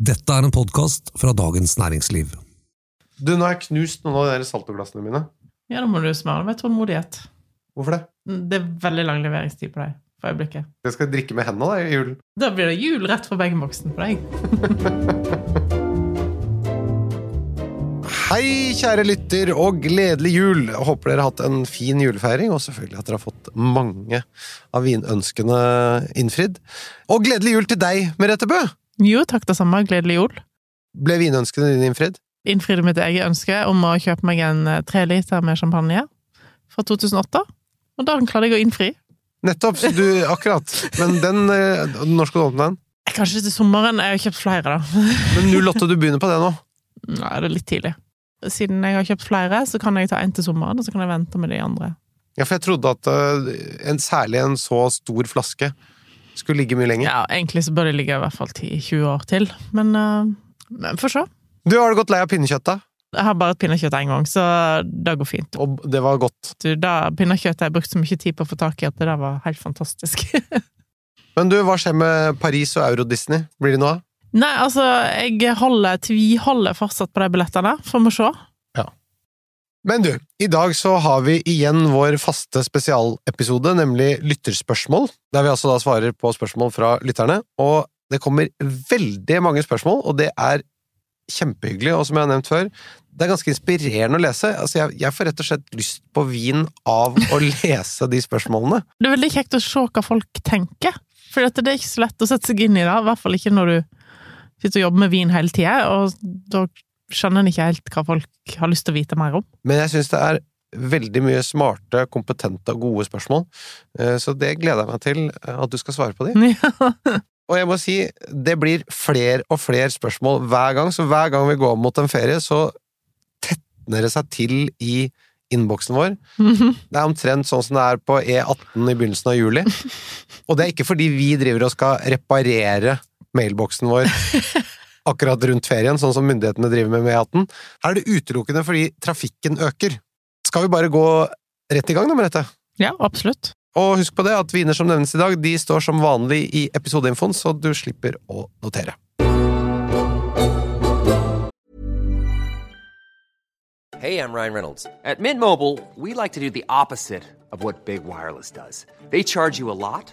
Dette er en podkast fra Dagens Næringsliv. Du, nå har jeg knust noen av de saltoglassene mine. Ja, da må du smøre med tålmodighet. Hvorfor det? Det er veldig lang leveringstid på deg for øyeblikket. Jeg skal drikke med hendene da, i julen. Da blir det jul rett fra bagenboksen på deg. Hei, kjære lytter, og gledelig jul! Jeg håper dere har hatt en fin julefeiring, og selvfølgelig at dere har fått mange av vinønskene innfridd. Og gledelig jul til deg, Merete Bø! Jo, takk det samme. Gledelig jul. Ble vinønskene dine innfridd? Innfridde mitt eget ønske om å kjøpe meg en treliter liter med champagne fra 2008. Og da klarte jeg å innfri. Nettopp, du, akkurat. Men den, eh, når skal du åpne den? Eh, Kanskje til sommeren. Jeg har kjøpt flere, da. Men 08, du begynner på det nå? Nei, det er litt tidlig. Siden jeg har kjøpt flere, så kan jeg ta en til sommeren, og så kan jeg vente med de andre. Ja, for jeg trodde at eh, en, særlig en så stor flaske skulle ligge mye lenger. Ja, egentlig så bør det ligge i hvert fall 10-20 år til, men, uh, men får se. Du, har du gått lei av pinnekjøtt, da? Jeg har bare et pinnekjøtt én gang, så det går fint. Og det var godt. Du, da Pinnekjøttet har jeg brukt så mye tid på å få tak i at det der var helt fantastisk. Men du, hva skjer med Paris og Euro-Disney? Blir det noe av? Nei, altså, jeg holder, tviholder fortsatt på de billettene. Får vi se. Men du, i dag så har vi igjen vår faste spesialepisode, nemlig lytterspørsmål, der vi altså da svarer på spørsmål fra lytterne. Og det kommer veldig mange spørsmål, og det er kjempehyggelig, og som jeg har nevnt før, det er ganske inspirerende å lese. Altså, jeg, jeg får rett og slett lyst på vin av å lese de spørsmålene. Det er veldig kjekt å se hva folk tenker. For det er ikke så lett å sette seg inn i det, i hvert fall ikke når du sitter og jobber med vin hele tida, og da skjønner en ikke helt hva folk har lyst til å vite mer om. Men jeg syns det er veldig mye smarte, kompetente og gode spørsmål, Eh, så det gleder jeg meg til eh, at du skal svare på de. Ja. Og jeg må si, det blir flere og flere spørsmål hver gang, så hver gang vi går mot en ferie, så tetner det seg til i innboksen vår. Det er omtrent sånn som det er på E18 i begynnelsen av juli. Og det er ikke fordi vi driver og skal reparere mailboksen vår akkurat rundt ferien, sånn som myndighetene driver med med E18. Her er det utelukkende fordi trafikken øker. Skal vi bare gå rett i gang da, Merete? ja, absolutt. Og husk på det at viner som nevnes i dag, de står som vanlig i episodeinfoen, så du slipper å notere. Hey, I'm Ryan Reynolds. At Mint Mobile, we like to do the opposite of what Big Wireless does. They charge you a lot,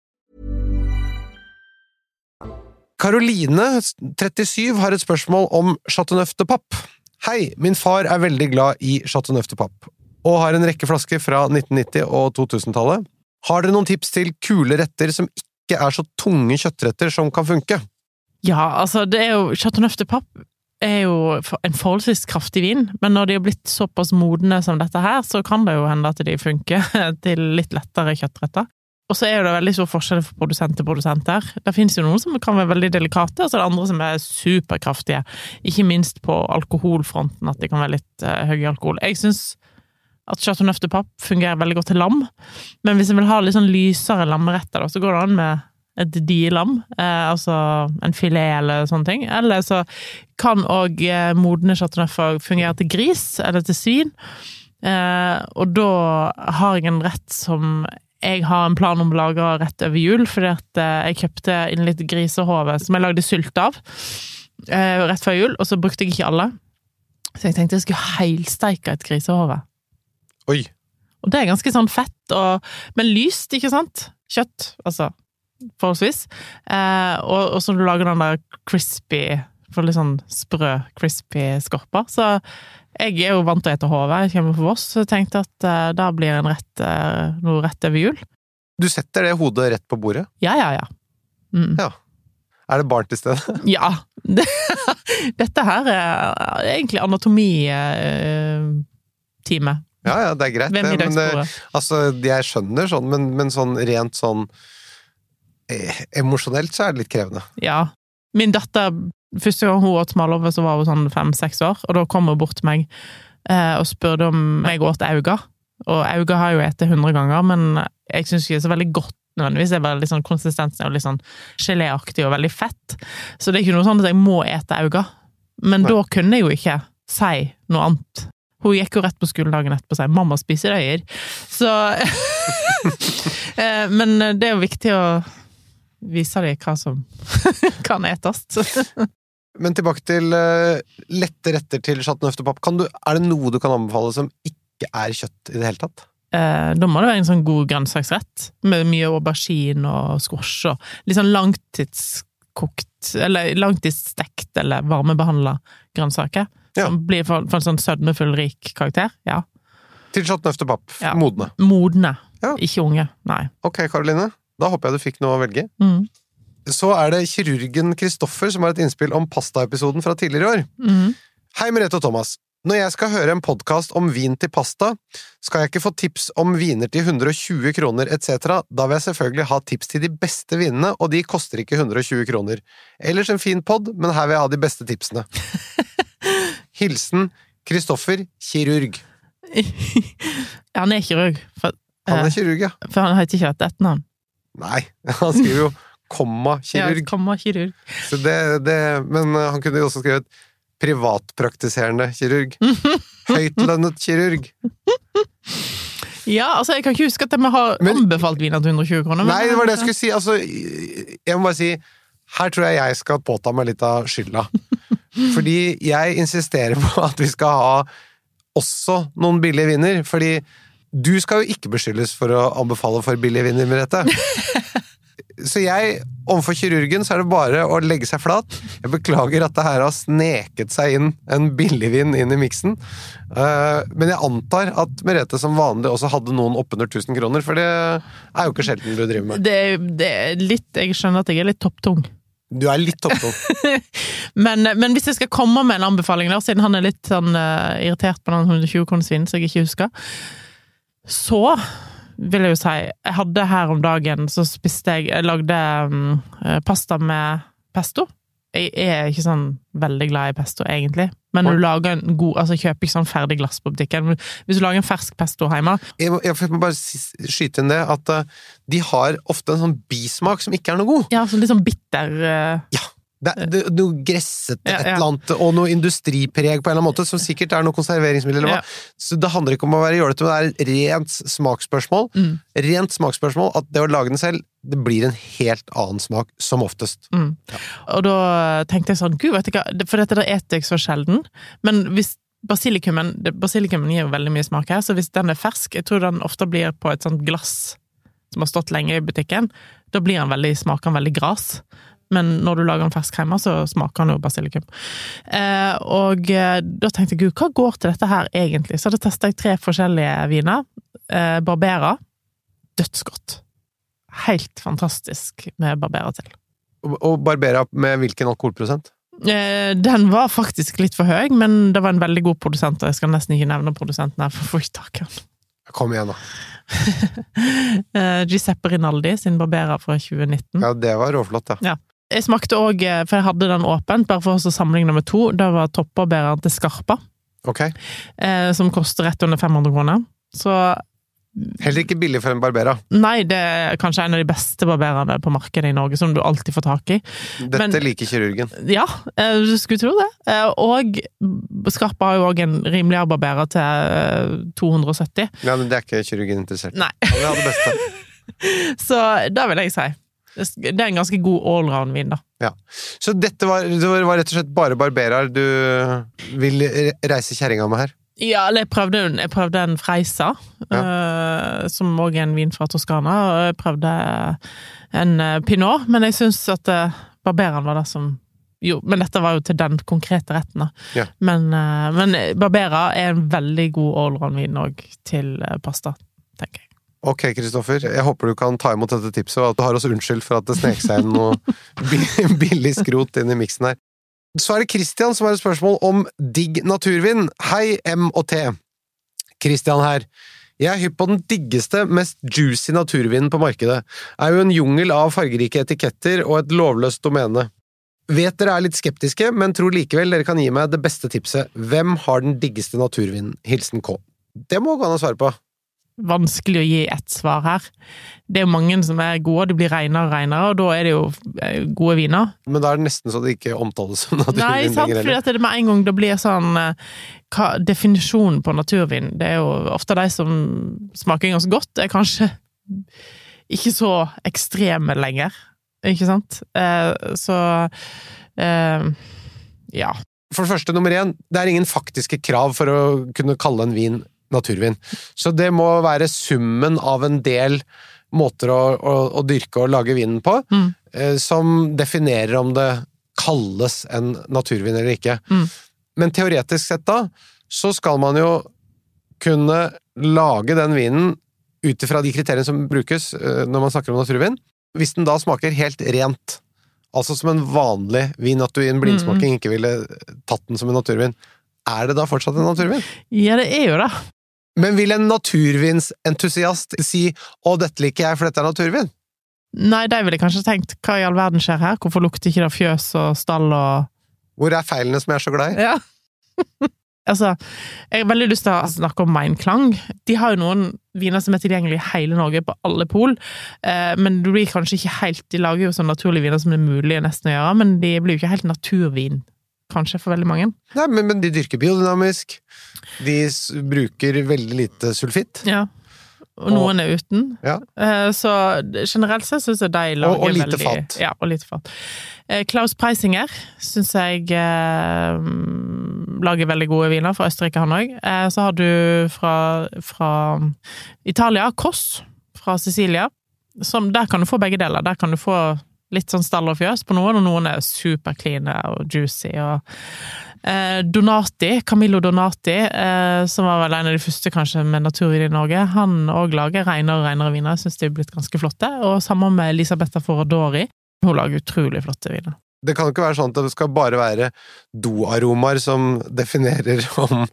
Karoline, 37, har et spørsmål om Chateauneuf de Papp. Hei, min far er veldig glad i Chateauneuf de Papp, og har en rekke flasker fra 1990- og 2000-tallet. Har dere noen tips til kule retter som ikke er så tunge kjøttretter som kan funke? Ja, altså, det er jo Chateauneuf de Papp er jo en forholdsvis kraftig vin, men når de har blitt såpass modne som dette her, så kan det jo hende at de funker til litt lettere kjøttretter. Og så er det veldig stor forskjell fra produsent til produsent der. Det finnes jo noen som kan være veldig delikate, og så er det andre som er superkraftige. Ikke minst på alkoholfronten, at de kan være litt uh, høye i alkohol. Jeg syns at Chateauneuf de Pape fungerer veldig godt til lam, men hvis en vil ha litt sånn lysere lammeretter, så går det an med et dielam, eh, altså en filet eller sånne ting. Eller så kan òg eh, modne chateauneuffer fungere til gris eller til svin. Eh, og da har jeg en rett som jeg har en plan om å lage rett over jul, fordi at eh, jeg kjøpte inn litt grisehove som jeg lagde sylt av eh, rett før jul, og så brukte jeg ikke alle. Så jeg tenkte jeg skulle heilsteike et grisehove. Oi, Og det er ganske sånn fett, og, men lyst, ikke sant? Kjøtt, altså. Forholdsvis. Eh, og, og så du lager den der crispy For litt sånn sprø, crispy skorper. Så jeg er jo vant til å ete HV, Jeg kommer fra Voss, så jeg tenkte at uh, da blir en rett, uh, noe rett over jul. du setter det hodet rett på bordet? Ja, ja, ja. Mm. Ja. Er det barn til stede? Ja. Dette her er egentlig anatomitime. Ja, ja, det er greit. Det, men det, altså, jeg skjønner sånn, men, men sånn rent sånn eh, Emosjonelt så er det litt krevende. Ja. Min datter, første gang hun åt smalahove, så var hun sånn fem-seks år, og da kom hun bort til meg eh, og spurte om jeg åt auga. Og Auga har jo spist hundre ganger, men jeg syns ikke det er så veldig godt nødvendigvis. Det er bare sånn, Konsistensen er litt sånn geléaktig og veldig fett. Så det er ikke noe sånn at jeg må ete Auga. Men Nei. da kunne jeg jo ikke si noe annet. Hun gikk jo rett på skolen dagen etterpå og sa 'mamma spiser øyer'. Så Eh, Men det er jo viktig å vise dem hva som kan etes. Men tilbake til uh, lette retter til chateauneuf de pape. Er det noe du kan anbefale som ikke er kjøtt i det hele tatt? Eh, Da må det være en sånn god grønnsaksrett, med mye aubergine og squash og litt sånn langtidskokt, eller langtidsstekt eller varmebehandla grønnsaker. Ja. Som blir for, for en sånn sødmefull, rik karakter. Ja. Til chateauneuf de pape. Ja. Modne. Modne, Ja. ikke unge. Nei. Ok, Karoline. Da håper jeg du fikk noe å velge. Mm. Så er det kirurgen Kristoffer som har et innspill om pastaepisoden fra tidligere i år. Mm. Hei, Merete og Thomas. Når jeg skal høre en podkast om vin til pasta, skal jeg ikke få tips om viner til 120 kroner etc., da vil jeg selvfølgelig ha tips til de beste vinene, og de koster ikke 120 kroner. Ellers en fin pod, men her vil jeg ha de beste tipsene. Hilsen Kristoffer, kirurg. Han er kirurg, for, Han er kirurg, ja. for han heter ikke et etternavn. Nei, han skriver jo komma Ja, kirurg. komma kirurg. Så det, det, men uh, han kunne jo også skrevet privatpraktiserende kirurg. Høytlønnet kirurg. Ja, altså, jeg kan ikke huske at vi har Men- anbefalt viner til 120 kroner. men- Nei, det var det jeg skulle si. Altså, jeg må bare si her tror jeg jeg skal påta meg litt av skylda. Fordi jeg insisterer på at vi skal ha også noen billige viner. Fordi du skal jo ikke beskyldes for å anbefale for billige viner, Merete. Så jeg, overfor kirurgen, så er det bare å legge seg flat. Jeg beklager at det her har sneket seg inn en billigvin inn i miksen. Eh, men jeg antar at Merete som vanlig også hadde noen oppunder 1000 kroner, for det er jo ikke sjelden du driver med. Det, det er litt Jeg skjønner at jeg er litt topptung. Du er litt topptung. Men, men hvis jeg skal komme med en anbefaling, der, siden han er litt sånn uh, irritert på den 120 kronersvinen som jeg ikke husker, så vil jeg jo si Jeg hadde her om dagen, så spiste jeg Jeg lagde eh, pasta med pesto. Jeg er ikke sånn veldig glad i pesto, egentlig. Men når du lager en god Altså, kjøper ikke sånn ferdig glass på butikken. Hvis du lager en fersk pesto hjemme Jeg må, jeg må bare skyte inn det at eh, de har ofte en sånn bismak som ikke er noe god. Ja, så litt sånn bitter eh, Det, det, noe gressete, Ja, et eller annet, og noe industripreg på en eller annen måte, som sikkert er noe konserveringsmiddel eller hva. Ja. Så det handler ikke om å være jålete, men det er rent smaksspørsmål. Mm. Rent smaksspørsmål at det å lage den selv, det blir en helt annen smak, som oftest. Mm. Og da tenkte jeg sånn, gud, vet du hva, for dette der eter jeg så sjelden, men hvis basilikumen, basilikumen gir jo veldig mye smak her, så hvis den er fersk, jeg tror den ofte blir på et sånt glass som har stått lenge i butikken, da blir den veldig, smaker den veldig gras. Men når du lager den fersk hjemme, så smaker den jo basilikum. Eh, og eh, da tenkte jeg, gud, hva går til dette her egentlig? Så hadde testa jeg tre forskjellige viner. Eh, Barbera. Dødsgodt. Helt fantastisk med Barbera til. Og, Barbera med hvilken alkoholprosent? Eh, Den var faktisk litt for høy, men det var en veldig god produsent, og jeg skal nesten ikke nevne produsenten her, for jeg får ikke tak i den. Kom igjen, da. Eh, Giuseppe Rinaldi sin Barbera fra 2019. Ja, det var råflott, ja. Jeg smakte òg, for jeg hadde den åpent, bare for å sammenligne med to. Det var toppbarbereren til Skarpa, Ok. eh, som koster rett under 500 kroner. Så Heller ikke billig for en Barbera. nei, det er kanskje en av de beste barbererne på markedet i Norge, som du alltid får tak i. Dette Men- liker kirurgen. Ja, eh, du skulle tro det. Eh, Og Skarpa har jo òg en rimeligere barberer til eh, 270. Ja, men det er ikke kirurgen interessert. Nei. Han vil ha det beste. Så da vil jeg si det er en ganske god allround-vin, da. Så dette var, det var rett og slett bare barberer du vil reise kjerringa med her? Ja, eller jeg prøvde, jeg prøvde en Freisa, eh, som òg er en vin fra Toskana. Og jeg prøvde en eh, Pinot, men jeg syns at uh, Barberaen var det som jo, men dette var jo til den konkrete retten, da. Ja. Men, uh, men Barbera er en veldig god allround-vin òg til pasta, tenker jeg. Ok, Kristoffer. Jeg håper du kan ta imot dette tipset, og at du har oss unnskyldt for at det snek seg inn noe billig skrot inn i miksen her. Så er det Christian som har et spørsmål om digg naturvin. Hei, M og T. Christian her. Jeg er hypp på den diggeste, mest juicy naturvinen på markedet. Er jo en jungel av fargerike etiketter og et lovløst domene. Vet dere er litt skeptiske, men tror likevel dere kan gi meg det beste tipset. Hvem har den diggeste naturvinen? Hilsen K. Det må gå an å svare på. Vanskelig å gi ett svar her. Det er jo mange som er gode, det blir reinere og reinere, og da er det jo eh, gode viner. Men da er det nesten så det ikke omtales som naturvin lenger Nei, sant, for det med en gang det blir sånn eh, hva, Definisjonen på naturvin, det er jo ofte de som smaker ganske godt, er kanskje ikke så ekstreme lenger, ikke sant? Eh, så eh, ja. For det første, nummer én, det er ingen faktiske krav for å kunne kalle en vin naturvin. Så det må være summen av en del måter å, å, å dyrke og lage vinen på, Mm. eh, som definerer om det kalles en naturvin eller ikke. Mm. Men teoretisk sett da, så skal man jo kunne lage den vinen ut ifra de kriteriene som brukes eh, når man snakker om naturvin. Hvis den da smaker helt rent, altså som en vanlig vin, at du i en blindsmaking ikke ville tatt den som en naturvin, er det da fortsatt en naturvin? ja, det er jo det. Men vil en naturvinsentusiast si 'Å, dette liker jeg, for dette er naturvin'? Nei, de ville kanskje tenkt hva i all verden skjer her? Hvorfor lukter ikke det fjøs og stall og Hvor er feilene som jeg er så glad i? Ja. altså, jeg har veldig lyst til å snakke om Meinklang. De har jo noen viner som er tilgjengelige i hele Norge, på alle pol. Eh, men det blir kanskje ikke helt De lager jo sånn naturlige viner som det er mulig nesten å gjøre, men de blir jo ikke helt naturvin, kanskje, for veldig mange. Nei, men, men de dyrker biodynamisk. De bruker veldig lite sulfitt. Ja. Og noen er uten. Ja. Eh, Så generelt sett syns jeg de lager Og- og lite veldig fat. Ja, og lite fat. Eh, Klaus Preisinger syns jeg eh, lager veldig gode viner, fra Østerrike han òg. Eh, så har du fra, fra Italia, Koss fra Sicilia. Som, der kan du få begge deler. Der kan du få litt sånn stall og fjøs på noen, og noen er superkline og juicy. og Eh, Donati, Camillo Donati, eh, som var vel en av de første kanskje med naturvin i Norge, han òg lager renere og renere viner. Jeg syns de er blitt ganske flotte. Og sammen med Elisabetta Foradori. Hun lager utrolig flotte viner. Det kan ikke være sånn at det skal bare være doaromaer som definerer om,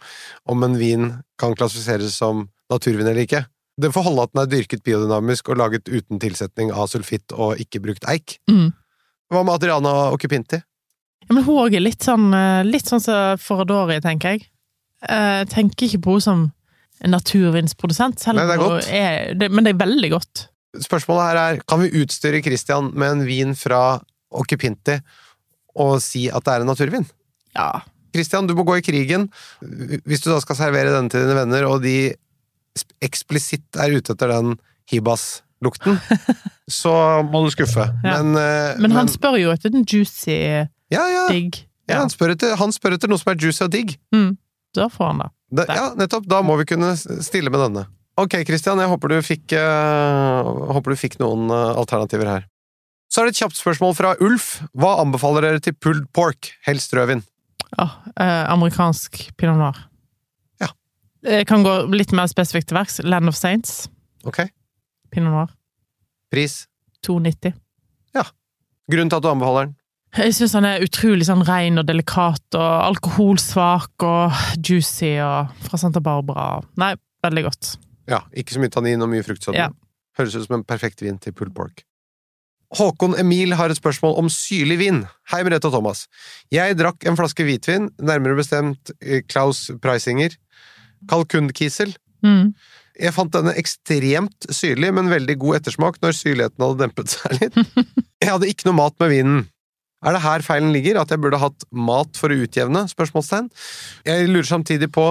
om en vin kan klassifiseres som naturvin eller ikke. Det får holde at den er dyrket biodynamisk og laget uten tilsetning av sulfitt og ikke brukt eik. Mm. Hva med Adriana Occupinti? Ja, men hun òg er litt sånn eh, litt sånn som Foradori, tenker jeg. Eh, Jeg tenker ikke på henne som en naturvinsprodusent, selv om hun er det, Men det er veldig godt. Spørsmålet her er, kan vi utstyre Christian med en vin fra Occupinti og si at det er en naturvin? Ja. Christian, du må gå i krigen. Hvis du da skal servere denne til dine venner, og de eksplisitt er ute etter den hibas-lukten, så må du skuffe. Ja. Men, uh, Men han spør jo etter den juicy ja, ja, digg. ja, han, spør etter, han spør etter noe som er juicy og digg. Mm. Da får han det. Da, ja, nettopp. Da må vi kunne stille med denne. Ok, Christian, jeg håper du fikk, uh, håper du fikk noen uh, alternativer her. Så er det et kjapt spørsmål fra Ulf. Hva anbefaler dere til pulled pork, helst rødvin? Oh, eh, amerikansk pinot noir. Jeg kan gå litt mer spesifikt til verks. Land of Saints, Ok, pinot noir. pris? 2,90. Ja. Grunnen til at du anbefaler den? Jeg syns han er utrolig sånn ren og delikat og alkoholsvak og juicy og fra Santa Barbara. Nei, veldig godt. Ja, ikke så mye tannin og mye fruktsodd. Ja. Høres ut som en perfekt vin til pulled pork. Håkon Emil har et spørsmål om syrlig vin. Hei, Merete og Thomas. Jeg drakk en flaske hvitvin, nærmere bestemt eh, Klaus Preisinger, kalkunkiesel. Mm. Jeg fant denne ekstremt syrlig, men veldig god ettersmak når syrligheten hadde dempet seg litt. Jeg hadde ikke noe mat med vinen. Er det her feilen ligger, at jeg burde hatt mat for å utjevne? spørsmålstegn? Jeg lurer samtidig på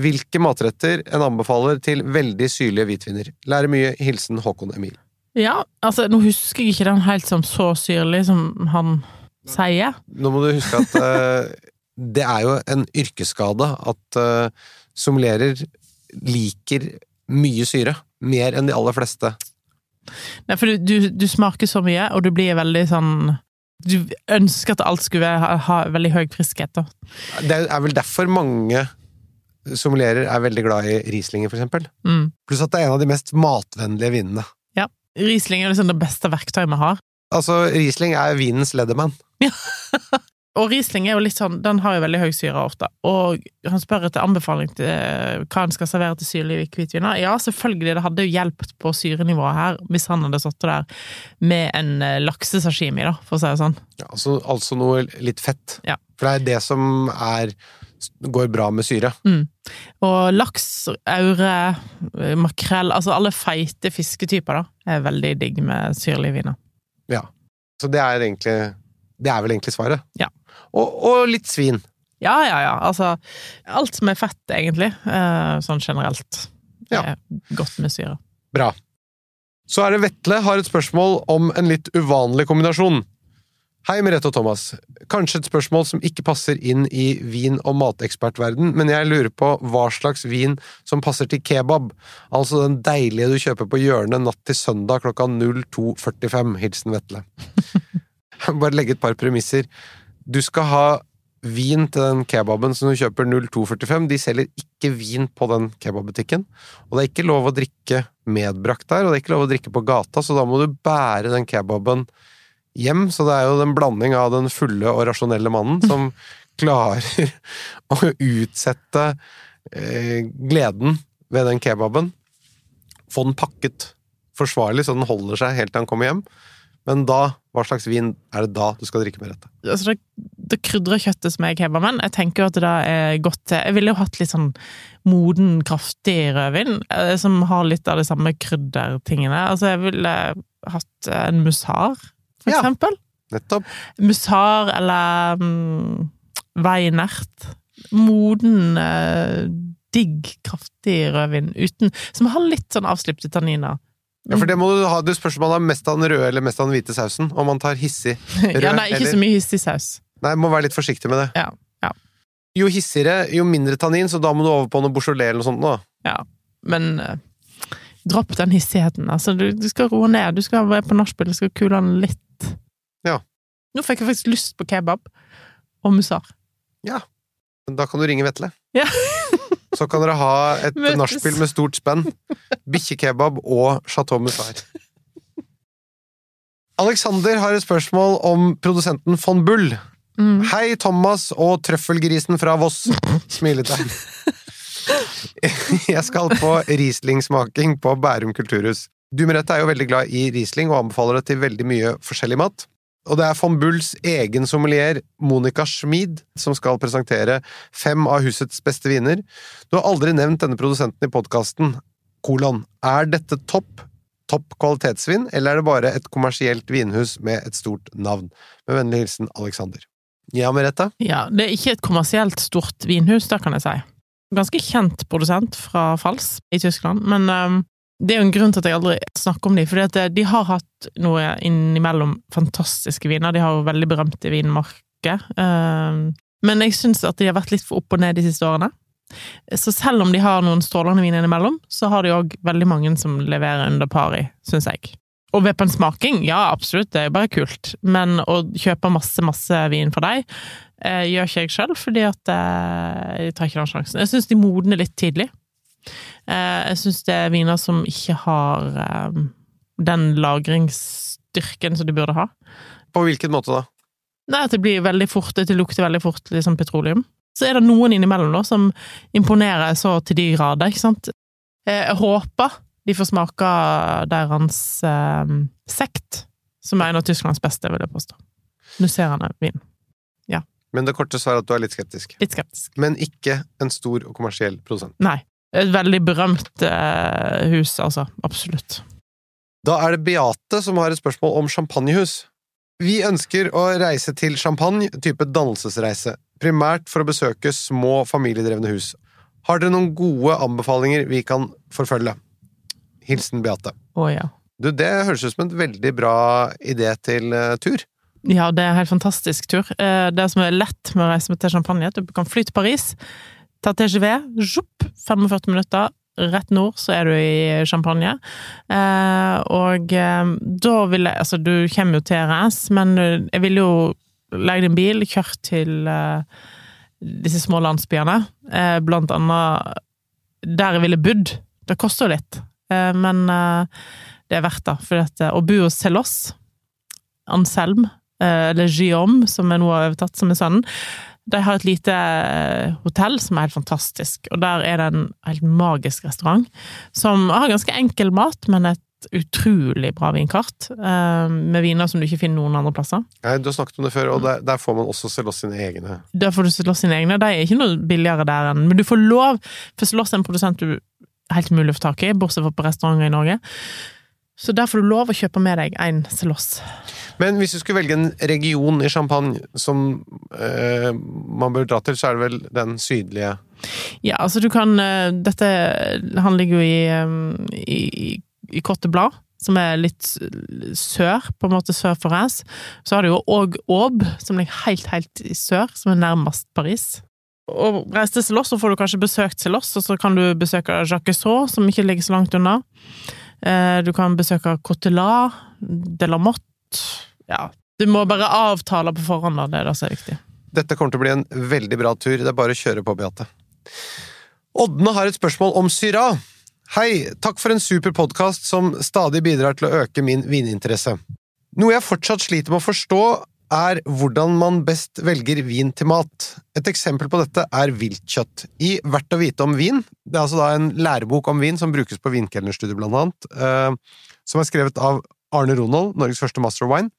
hvilke matretter en anbefaler til veldig syrlige hvitviner. Lærer mye. Hilsen Håkon Emil. Ja, altså, nå husker jeg ikke den helt som så syrlig som han sier. Nå må du huske at uh, det er jo en yrkesskade at uh, sommelerer liker mye syre. Mer enn de aller fleste. Nei, for du, du, du smaker så mye, og du blir veldig sånn Du ønsker at alt skulle ha, ha veldig høy friskhet, da. Det er vel derfor mange somulerer er veldig glad i Rieslinger, for eksempel. Mm. Pluss at det er en av de mest matvennlige vinene. Ja. Riesling er liksom det beste verktøyet vi har. Altså, Riesling er vinens Leatherman. Og Riesling er jo litt sånn, den har jo veldig høy syre ofte. Og han spør etter anbefaling til eh, hva han skal servere til syrlige hvitviner. Ja, selvfølgelig, det hadde jo hjulpet på syrenivået her hvis han hadde sittet der med en eh, laksesashimi, da, for å si det sånn. Ja, altså, altså noe litt fett. Ja. For det er det som er går bra med syre. Og laks, aure, makrell Altså alle feite fisketyper, da, er veldig digg med syrlige viner. Ja. Så det er egentlig Det er vel egentlig svaret. Ja. Og, og litt svin. Ja, ja, ja. Altså alt som er fett, egentlig. eh, Sånn generelt. Ja. Er godt med syre. Bra. Så er det Vetle har et spørsmål om en litt uvanlig kombinasjon. Hei, Merete og Thomas. Kanskje et spørsmål som ikke passer inn i vin- og matekspertverden, men jeg lurer på hva slags vin som passer til kebab. Altså den deilige du kjøper på hjørnet natt til søndag klokka 02.45. Hilsen Vetle. Bare legge et par premisser. Du skal ha vin til den kebaben som du kjøper 0245. De selger ikke vin på den kebabbutikken. Og det er ikke lov å drikke medbrakt der, og det er ikke lov å drikke på gata, så da må du bære den kebaben hjem. Så det er jo en blanding av den fulle og rasjonelle mannen som klarer å utsette eh, gleden ved den kebaben. Få den pakket forsvarlig, så den holder seg helt til han kommer hjem. Men da, hva slags vin er det da du skal drikke med dette? altså det, det krydrer kjøttet som er i kebaben. Jeg tenker jo at det da er godt til Jeg ville jo hatt litt sånn moden, kraftig rødvin, eh, som har litt av de samme kryddertingene. Altså, jeg ville hatt en musar, for Ja. eksempel. Nettopp. Musar eller um, veinert. Moden, uh, digg, kraftig rødvin uten Som har litt sånn avslipte tanniner. Ja, for det må du ha. Det spørs om man har mest av den røde eller mest av den hvite sausen. Om man tar hissig rød ja, nei, ikke eller så mye hissig saus. Nei, må være litt forsiktig med det. Ja, ja. Jo hissigere, jo mindre tannin, så da må du over på noe Beaujolais eller noe sånt. da. Ja, men eh, dropp den hissigheten. Altså, du, du skal roe ned. Du skal være på nachspiel, du skal kule den litt. Ja. Nå fikk jeg faktisk lyst på kebab og musar. Men Da kan du ringe Vetle. Ja. Så kan dere ha et nachspiel med stort spenn. Bikkjekebab og Chateau Musar. Alexander har et spørsmål om produsenten von Bull. Mm. Hei, Thomas og trøffelgrisen fra Voss. Smiletegn. Jeg skal på Riesling-smaking på Bærum kulturhus. Du, Merete, er jo veldig glad i Riesling og anbefaler det til veldig mye forskjellig mat. Og det er von Bulls egen sommelier, Monica Schmid, som skal presentere fem av husets beste viner. Du har aldri nevnt denne produsenten i podkasten. Kolon. Er dette topp? Topp kvalitetsvin, eller er det bare et kommersielt vinhus med et stort navn? Med vennlig hilsen Alexander. Ja, Merete? Ja, det er ikke et kommersielt stort vinhus, det kan jeg si. Ganske kjent produsent fra Fals i Tyskland, men um, det er jo en grunn til at jeg aldri snakker om dem, for de har hatt noe innimellom fantastiske viner. De har jo veldig berømte vinmarker. Um, men jeg syns at de har vært litt for opp og ned de siste årene. Så selv om de har noen strålende viner innimellom, så har de òg veldig mange som leverer under pari, syns jeg. Og ved på en smaking, ja, absolutt, det er jo bare kult, men å kjøpe masse, masse vin for deg eh, gjør ikke jeg sjøl, fordi at eh, jeg tar ikke den sjansen. Jeg syns de modner litt tidlig. Eh, jeg syns det er viner som ikke har eh, den lagringsstyrken som de burde ha. På hvilken måte da? Nei, at det blir veldig fort, det lukter veldig fort liksom petroleum. Så er det noen innimellom da, som imponerer så til de grader, ikke sant. Eh, Jeg håper de får smake deres eh, sekt, som er en av Tysklands beste, vil jeg påstå. Musserende vin. Men det korte svaret er at du er litt skeptisk. Litt skeptisk. Men ikke en stor og kommersiell produsent. Nei. Et veldig berømt eh, hus, altså. Absolutt. Da er det Beate som har et spørsmål om champagnehus. Vi ønsker å reise til Champagne, type dannelsesreise, primært for å besøke små familiedrevne hus. Har dere noen gode anbefalinger vi kan forfølge? Hilsen Beate. Å ja. Du, det høres ut som en veldig bra idé til uh, tur. Ja, det er en helt fantastisk tur. Eh, Det som er lett med å reise til Champagne, er at du kan fly til Paris, ta TGV, zjupp, 45 minutter, rett nord, så er du i Champagne. Eh, Og eh, da vil jeg Altså, du kommer jo til RS, men eh, jeg ville jo leid en bil, kjørt til disse små landsbyene, blant annet der jeg ville bodd. Det koster jo litt, men det er verdt det. For eh, å bo hos Celos, Anselm, eller Guillaume, som jeg nå har overtatt, som er sønnen, de har et lite eh, hotell som er helt fantastisk, og der er det en helt magisk restaurant som har ganske enkel mat, men et utrolig bra vinkart, eh, med viner som du ikke finner noen andre plasser. Du har snakket om det før, og der, der får man også Celos sine egne. Der får du Celos sine egne. De er ikke noe billigere der enn Men du får lov, for selge er en produsent du helt mulig å få tak i, bortsett fra på restauranter i Norge. Så der får du lov å kjøpe med deg en Celos. Men hvis du skulle velge en region i Champagne som eh, man bør dra til, så er det vel den sydlige Ja, altså du kan eh, Dette Han ligger jo i, eh, i, i Cote Blad, som er litt sør, på en måte sør for Reims. Så har du jo òg Aube, som ligger helt, helt i sør, som er nærmest Paris. Og reise til Celos, så får du kanskje besøkt Celos, og så kan du besøke Jacques Saux, som ikke ligger så langt unna. Eh, Du kan besøke Cotelat, Delamotte Ja, du må bare avtale på forhånd, da. Det er det som er viktig. Dette kommer til å bli en veldig bra tur. Det er bare å kjøre på, Beate. Ådne har et spørsmål om Syra. Hei, takk for en super podkast som stadig bidrar til å øke min vininteresse. Noe jeg fortsatt sliter med å forstå, er hvordan man best velger vin til mat. Et eksempel på dette er viltkjøtt. I Verdt å vite om vin, det er altså da en lærebok om vin som brukes på vinkelnerstudiet blant annet, eh, som er skrevet av Arne Ronald, Norges første master of wine,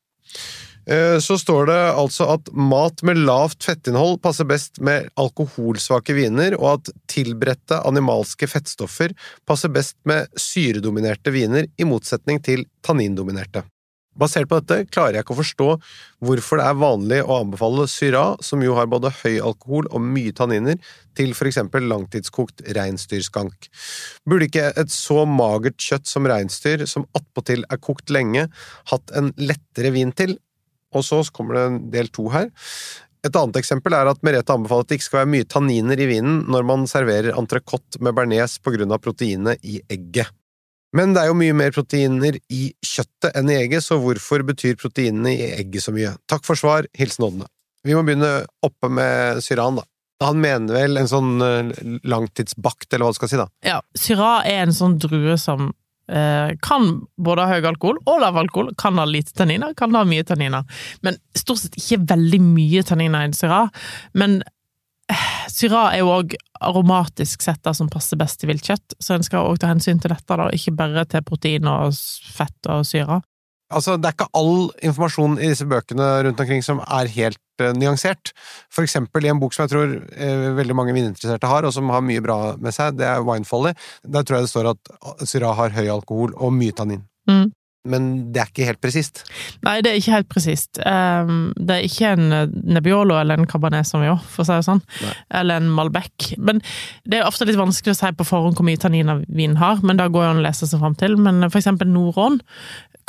eh, så står det altså at mat med lavt fettinnhold passer best med alkoholsvake viner, og at tilberedte animalske fettstoffer passer best med syredominerte viner, i motsetning til tannindominerte. Basert på dette klarer jeg ikke å forstå hvorfor det er vanlig å anbefale Syra, som jo har både høy alkohol og mye tanniner, til for eksempel langtidskokt reinsdyrskank. Burde ikke et så magert kjøtt som reinsdyr, som attpåtil er kokt lenge, hatt en lettere vin til? Og så kommer det en del to her. Et annet eksempel er at Merete anbefaler at det ikke skal være mye tanniner i vinen når man serverer entrecôte med bearnés av proteinet i egget. Men det er jo mye mer proteiner i kjøttet enn i egget, så hvorfor betyr proteinene i egget så mye? Takk for svar, hilsen Ådne. Vi må begynne oppe med Syran, da. Han mener vel en sånn eh, langtidsbakt, eller hva du skal si, da. Ja, syran er en sånn drue som eh, kan både ha høy alkohol og lav alkohol. Kan ha lite tanniner, kan ha mye tanniner. Men stort sett ikke veldig mye tanniner i en Syrah. Men Syrah er jo òg aromatisk sett det som passer best til viltkjøtt, så en skal òg ta hensyn til dette, da, ikke bare til protein og fett og syre. Altså, det er ikke all informasjon i disse bøkene rundt omkring som er helt uh, nyansert. For eksempel i en bok som jeg tror uh, veldig mange vininteresserte har, og som har mye bra med seg, det er Winefolly. Der tror jeg det står at syra har høy alkohol og mye tannin. Mm. Men det er ikke helt presist. Nei, det er ikke helt presist. Um, det er ikke en eh, Nebbiolo eller en Cabernet Sauvignon, for å si det sånn. Nei. Eller en Malbec. Men det er ofte litt vanskelig å si på forhånd hvor mye tanniner vinen har, men da går jo an å lese seg fram til. Men for eksempel Norån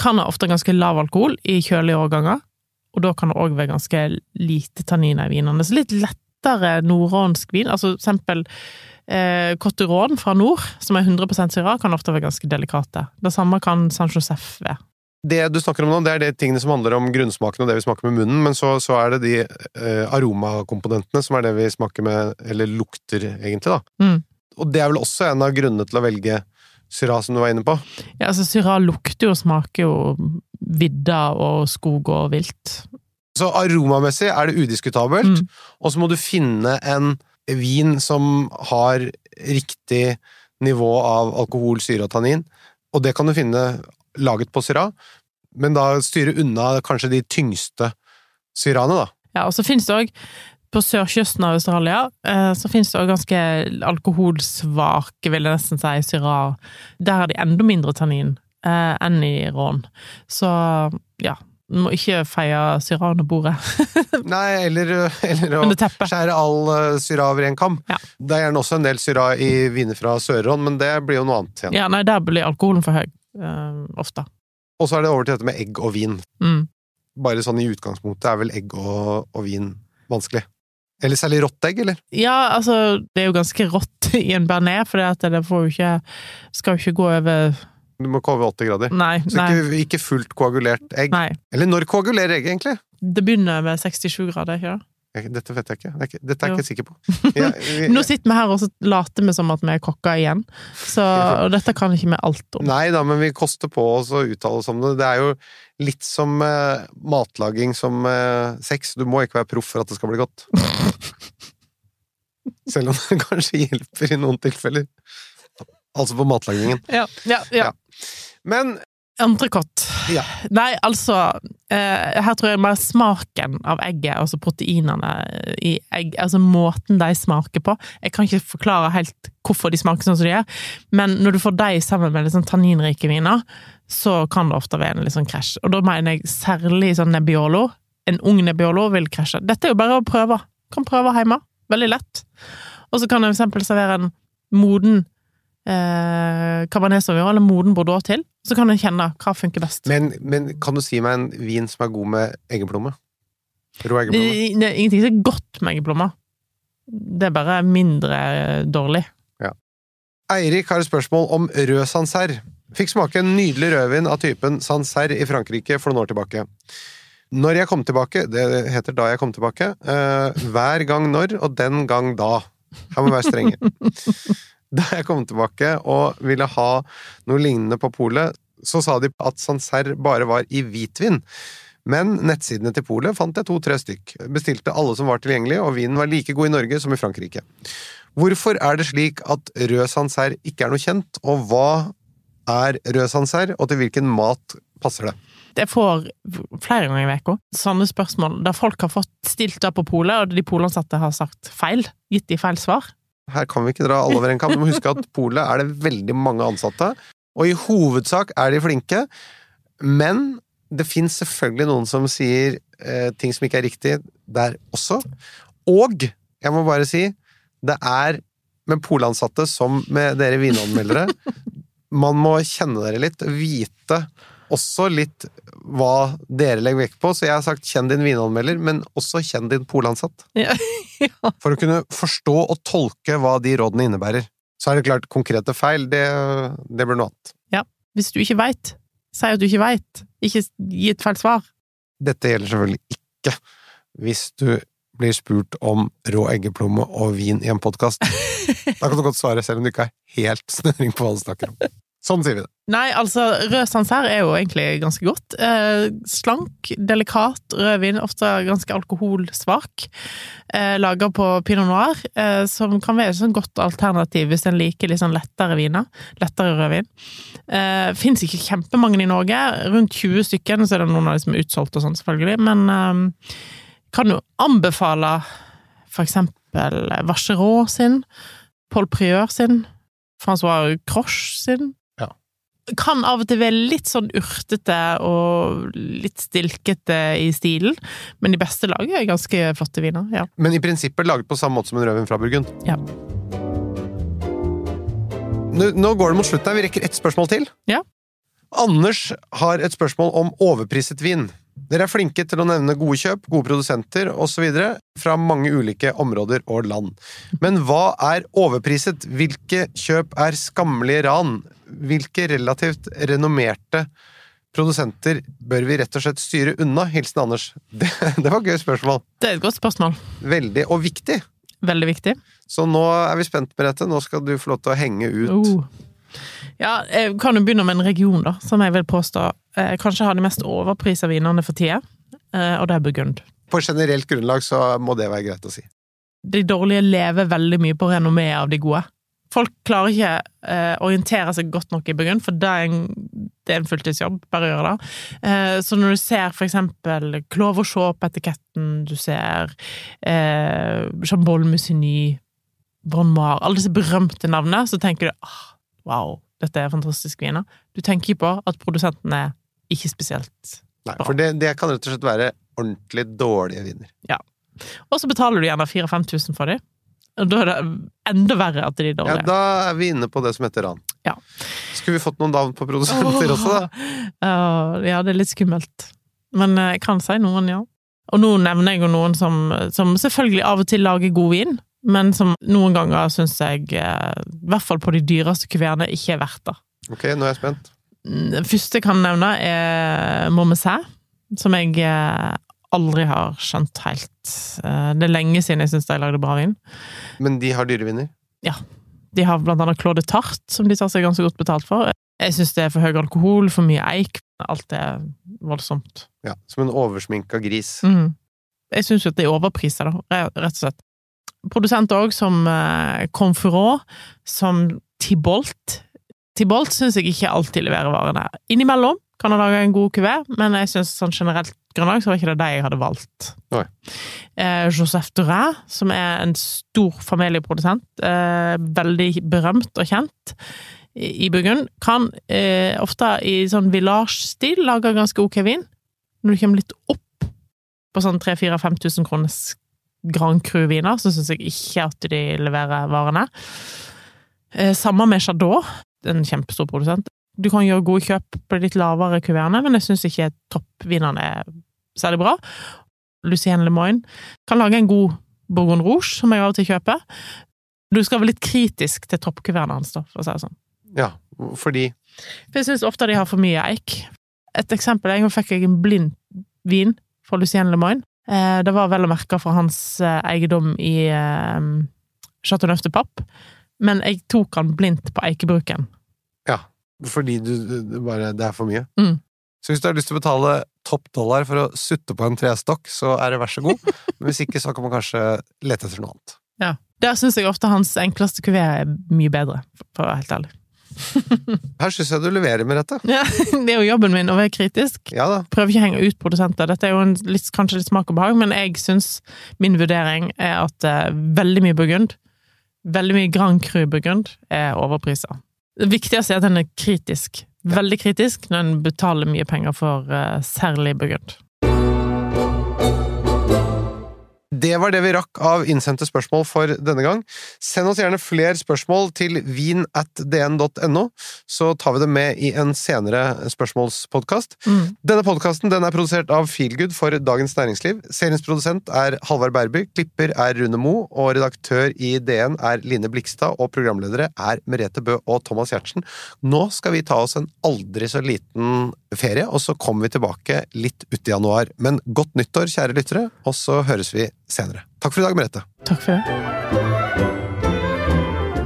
kan ha ofte ganske lav alkohol i kjølige årganger, og da kan det òg være ganske lite tanniner i vinene. Så litt lettere nordånsk vin, altså for eksempel eh, Cotteron fra nord, som er 100% syra, kan ofte være ganske delikate. Det samme kan San Josef være. Det du snakker om nå, det er de tingene som handler om grunnsmaken og det vi smaker med munnen, men så, så er det de eh, aromakomponentene som er det vi smaker med, eller lukter, egentlig, da. Mm. Og det er vel også en av grunnene til å velge syra, som du var inne på. Ja, altså Syra lukter jo og smaker jo vidda og skog og vilt. Så aromamessig er det udiskutabelt, Mm. og så må du finne en vin som har riktig nivå av alkohol, syre og tannin, og det kan du finne laget på Syrah, men da styre unna kanskje de tyngste syraene, da. Ja, og så finnes det òg på sørkysten av Australia eh, så finnes det òg ganske alkoholsvake, vil jeg nesten si, syrar. Der har de enda mindre tannin eh, enn i rån. Så ja, du må ikke feie syra under bordet. Nei, eller, eller å skjære all uh, syra over en kam. Ja. Det er gjerne også en del syra i viner fra Sør-Ron, men det blir jo noe annet igjen. Ja, nei, der blir alkoholen for høy. Uh, ofte. Og så er det over til dette med egg og vin. Mm. Bare sånn i utgangspunktet er vel egg og, og vin vanskelig. Eller særlig rått egg, eller? Ja, altså, det er jo ganske rått i en bearnés, for det får jo ikke Skal jo ikke gå over Du må ikke over 80 grader. Nei. Så ikke, ikke fullt koagulert egg. nei. Eller når koagulerer egg, egentlig? Det begynner med 67 grader, ikke det? Dette vet jeg ikke. Det ikke- Dette er jeg Jo. ikke sikker på. Jeg, vi- Nå sitter vi her og så later vi som at vi er kokker igjen, så, og dette kan ikke vi alt om. Nei da, men vi koster på oss å uttale oss om det. Det er jo litt som eh, matlaging som eh, sex. Du må ikke være proff for at det skal bli godt. Selv om det kanskje hjelper i noen tilfeller. Altså på matlagningen. Ja, ja, ja. Ja. Men Entrecôte. Ja. Nei, altså eh, Her tror jeg mer smaken av egget, altså proteinene i egg, altså måten de smaker på Jeg kan ikke forklare helt hvorfor de smaker sånn som de gjør, men når du får de sammen med sånn tanninrike viner, så kan det ofte være en sånn krasj. Og da mener jeg særlig sånn Nebbiolo. En ung Nebbiolo vil krasje. Dette er jo bare å prøve. Kan prøve hjemme. Veldig lett. Og så kan jeg for eksempel servere en moden eh, Cabernet Sauvignon eller moden Bordeaux til. Så kan en kjenne hva funker best. Men, men kan du si meg en vin som er god med eggeplomme? Rå eggeplomme? Det, det er ingenting som er godt med eggeplommer. Det er bare mindre dårlig. Eirik har et spørsmål om rød Sancerre. Fikk smake en nydelig rødvin av typen Sancerre i Frankrike for noen år tilbake. Når jeg kom tilbake, det heter da jeg kom tilbake, Uh, hver gang når, og den gang da. Her må vi være strenge. Da jeg kom tilbake og ville ha noe lignende på polet, så sa de at Sancerre bare var i hvitvin. Men nettsidene til polet fant jeg to-tre stykk. Bestilte alle som var tilgjengelige, og vinen var like god i Norge som i Frankrike. Hvorfor er det slik at rød Sancerre ikke er noe kjent, og hva er rød Sancerre, og til hvilken mat passer det? Jeg får flere ganger i uka sånne spørsmål der folk har fått stilt det på polet, og de polansatte har sagt feil. Gitt de feil svar. Her kan vi ikke dra alle over en kam. Du må huske at polet er det veldig mange ansatte, og i hovedsak er de flinke, men det fins selvfølgelig noen som sier eh, ting som ikke er riktig der også. Og jeg må bare si, det er med polansatte som med dere vinanmeldere. Man må kjenne dere litt, vite også litt hva dere legger vekt på. Så jeg har sagt kjenn din vinanmelder, men også kjenn din polansatt. Ja. ja. For å kunne forstå og tolke hva de rådene innebærer. Så er det klart, konkrete feil, det, det blir noe annet. Hvis du ikke veit, si at du ikke veit. Ikke gi et feil svar. Dette gjelder selvfølgelig ikke hvis du blir spurt om rå eggeplomme og vin i en podkast. Da kan du godt svare selv om du ikke har helt snøring på hva du snakker om. Sånn sier vi det. Nei, altså, rød sansær er jo egentlig ganske godt. Eh, slank, delikat rødvin, ofte ganske alkoholsvak. Eh, Laga på pinot noir, eh, som kan være et sånn godt alternativ hvis en liker litt sånn lettere viner. Lettere rødvin. Eh, Fins ikke kjempemange i Norge. Rundt 20 stykker, så er det noen av de som er utsolgt og sånn, selvfølgelig. Men eh, kan jo anbefale for eksempel Vacherot sin, Paul Prieur sin, Francois Croche sin. Kan av og til være litt sånn urtete og litt stilkete i stilen, men de beste lager er ganske flotte viner. Ja. Men i prinsippet laget på samme måte som en rødvin fra Burgund. Ja. Nå, nå går det mot slutten her. Vi rekker ett spørsmål til. Ja. Anders har et spørsmål om overpriset vin. Dere er flinke til å nevne gode kjøp, gode produsenter osv. fra mange ulike områder og land. Men hva er overpriset? Hvilke kjøp er skammelige ran? Hvilke relativt renommerte produsenter bør vi rett og slett styre unna? Hilsen Anders. Det, det var et gøy spørsmål. Det er et godt spørsmål. Veldig, og viktig. Veldig viktig. Så nå er vi spent Merete. Nå skal du få lov til å henge ut. Oh. Ja, jeg kan jo begynne med en region, da, som jeg vil påstå eh, kanskje har de mest overprisa vinene for tida, eh, og det er Burgund. På generelt grunnlag så må det være greit å si. De dårlige lever veldig mye på renommeet av de gode. Folk klarer ikke å orientere seg godt nok i Burgund, for det er en, det er en fulltidsjobb. Bare gjøre det. Eh, så når du ser for eksempel Clover Shaw på etiketten, du ser eh, Chambol Musigny, Bonmar alle disse berømte navnene, så tenker du ah, wow, dette er fantastiske viner. Du tenker på at produsenten er ikke spesielt bra. Nei, for det, det kan rett og slett være ordentlig dårlige viner. Ja. Og så betaler du gjerne 4000-5000 for dem. Og da er det enda verre at de er dårlige. Ja, da er vi inne på det som heter ran. Ja. Skulle vi fått noen navn på produsenter også, da? Ja, det er litt skummelt. Men eh, jeg kan si noen, ja. Og nå nevner jeg jo noen som, som selvfølgelig av og til lager god vin, men som noen ganger syns jeg, eh, i hvert fall på de dyreste kuverene, ikke er verdt det. Ok, nå er jeg spent. Den første jeg kan nevne, er Momesæ, som jeg eh, aldri har skjønt helt. Eh, Det er lenge siden jeg syns de lagde bra vin. Men de har dyreviner? Ja. De har blant annet Claude Tart, som de tar seg ganske godt betalt for. Jeg syns det er for høy alkohol, for mye eik. Alt er voldsomt. Ja, Som en oversminka gris. Mm. Jeg syns jo at det er overpriser, da, rett og slett. Produsenter òg som eh, Confurant, som Tibolt. Tibolt syns jeg ikke alltid leverer varene. Innimellom kan han lage en god kuvé, men jeg syns sånn generelt grunnlag så var ikke det de jeg hadde valgt. Nei. Eh, Joseph Durin, som er en stor familieprodusent, eh, veldig berømt og kjent i, i Burgund, kan eh, ofte i sånn village-stil lage ganske ok vin. Når du kommer litt opp på sånn 3000-5000 kroners Grand Cru-viner, så syns jeg ikke at de leverer varene. Eh, samme med Chardot, en kjempestor produsent. Du kan gjøre gode kjøp på de litt lavere kuvertene, men jeg syns ikke toppvinene er særlig bra. Lucien Lemoine kan lage en god Bourgogne Rouge, som jeg av og til kjøper. Du skal være litt kritisk til toppkuvertene hans, da, for å si det sånn. Ja, fordi For jeg syns ofte de har for mye eik. Et eksempel, en gang fikk jeg en blind vin fra Lucien Lemoine. Eh, det var vel å merke fra hans eh, eiendom i eh, Chateau Neuf de Papp, men jeg tok han blindt på eikebruken. Ja, fordi du, du, du bare Det er for mye. Mm. Så hvis du har lyst til å betale topp dollar for å sutte på en trestokk, så er det vær så god. Men hvis ikke, så kan man kanskje lete etter noe annet. Ja. Der syns jeg ofte hans enkleste kuvé er mye bedre, for å være helt ærlig. Her syns jeg du leverer med dette. Ja, det er jo jobben min å være kritisk. Ja da. Prøver ikke å henge ut produsenter. Dette er jo en, litt, kanskje litt smak og behag, men jeg syns min vurdering er at eh, veldig mye Burgund, veldig mye Grand Cru Burgund, er overpriser. Det viktigste er at den er kritisk. Veldig kritisk når en betaler mye penger for eh, særlig Burgund. Det var det vi rakk av innsendte spørsmål for denne gang. Send oss gjerne flere spørsmål til vin.dn.no, så tar vi det med i en senere spørsmålspodkast. Mm. Denne podkasten er produsert av Feelgood for Dagens Næringsliv. Seriens produsent er Halvard Berby, klipper er Rune Mo, og redaktør i DN er Line Blikstad, og programledere er Merete Bø og Thomas Giertsen. Nå skal vi ta oss en aldri så liten ferie, og så kommer vi tilbake litt uti januar. Men godt nyttår, kjære lyttere, og så høres vi senere. Takk for i dag, Merete. Takk for det.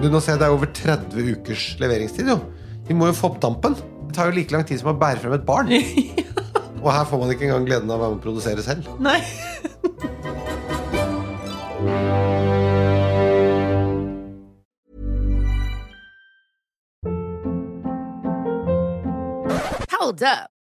Du, nå ser jeg det er over 30 ukers leveringstid, jo. Vi må jo få opp dampen. Det tar jo like lang tid som å bære frem et barn. Og her får man ikke engang gleden av å være med å produsere selv. Nei. Hold up.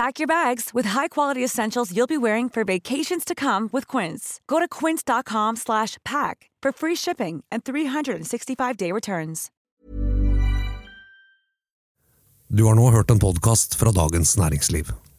Pack your bags with high-quality essentials you'll be wearing for vacations to come with Quince. Go to quince.com slash pack for free shipping and 365-day returns. Du har nå hørt en podkast fra Dagens Næringsliv.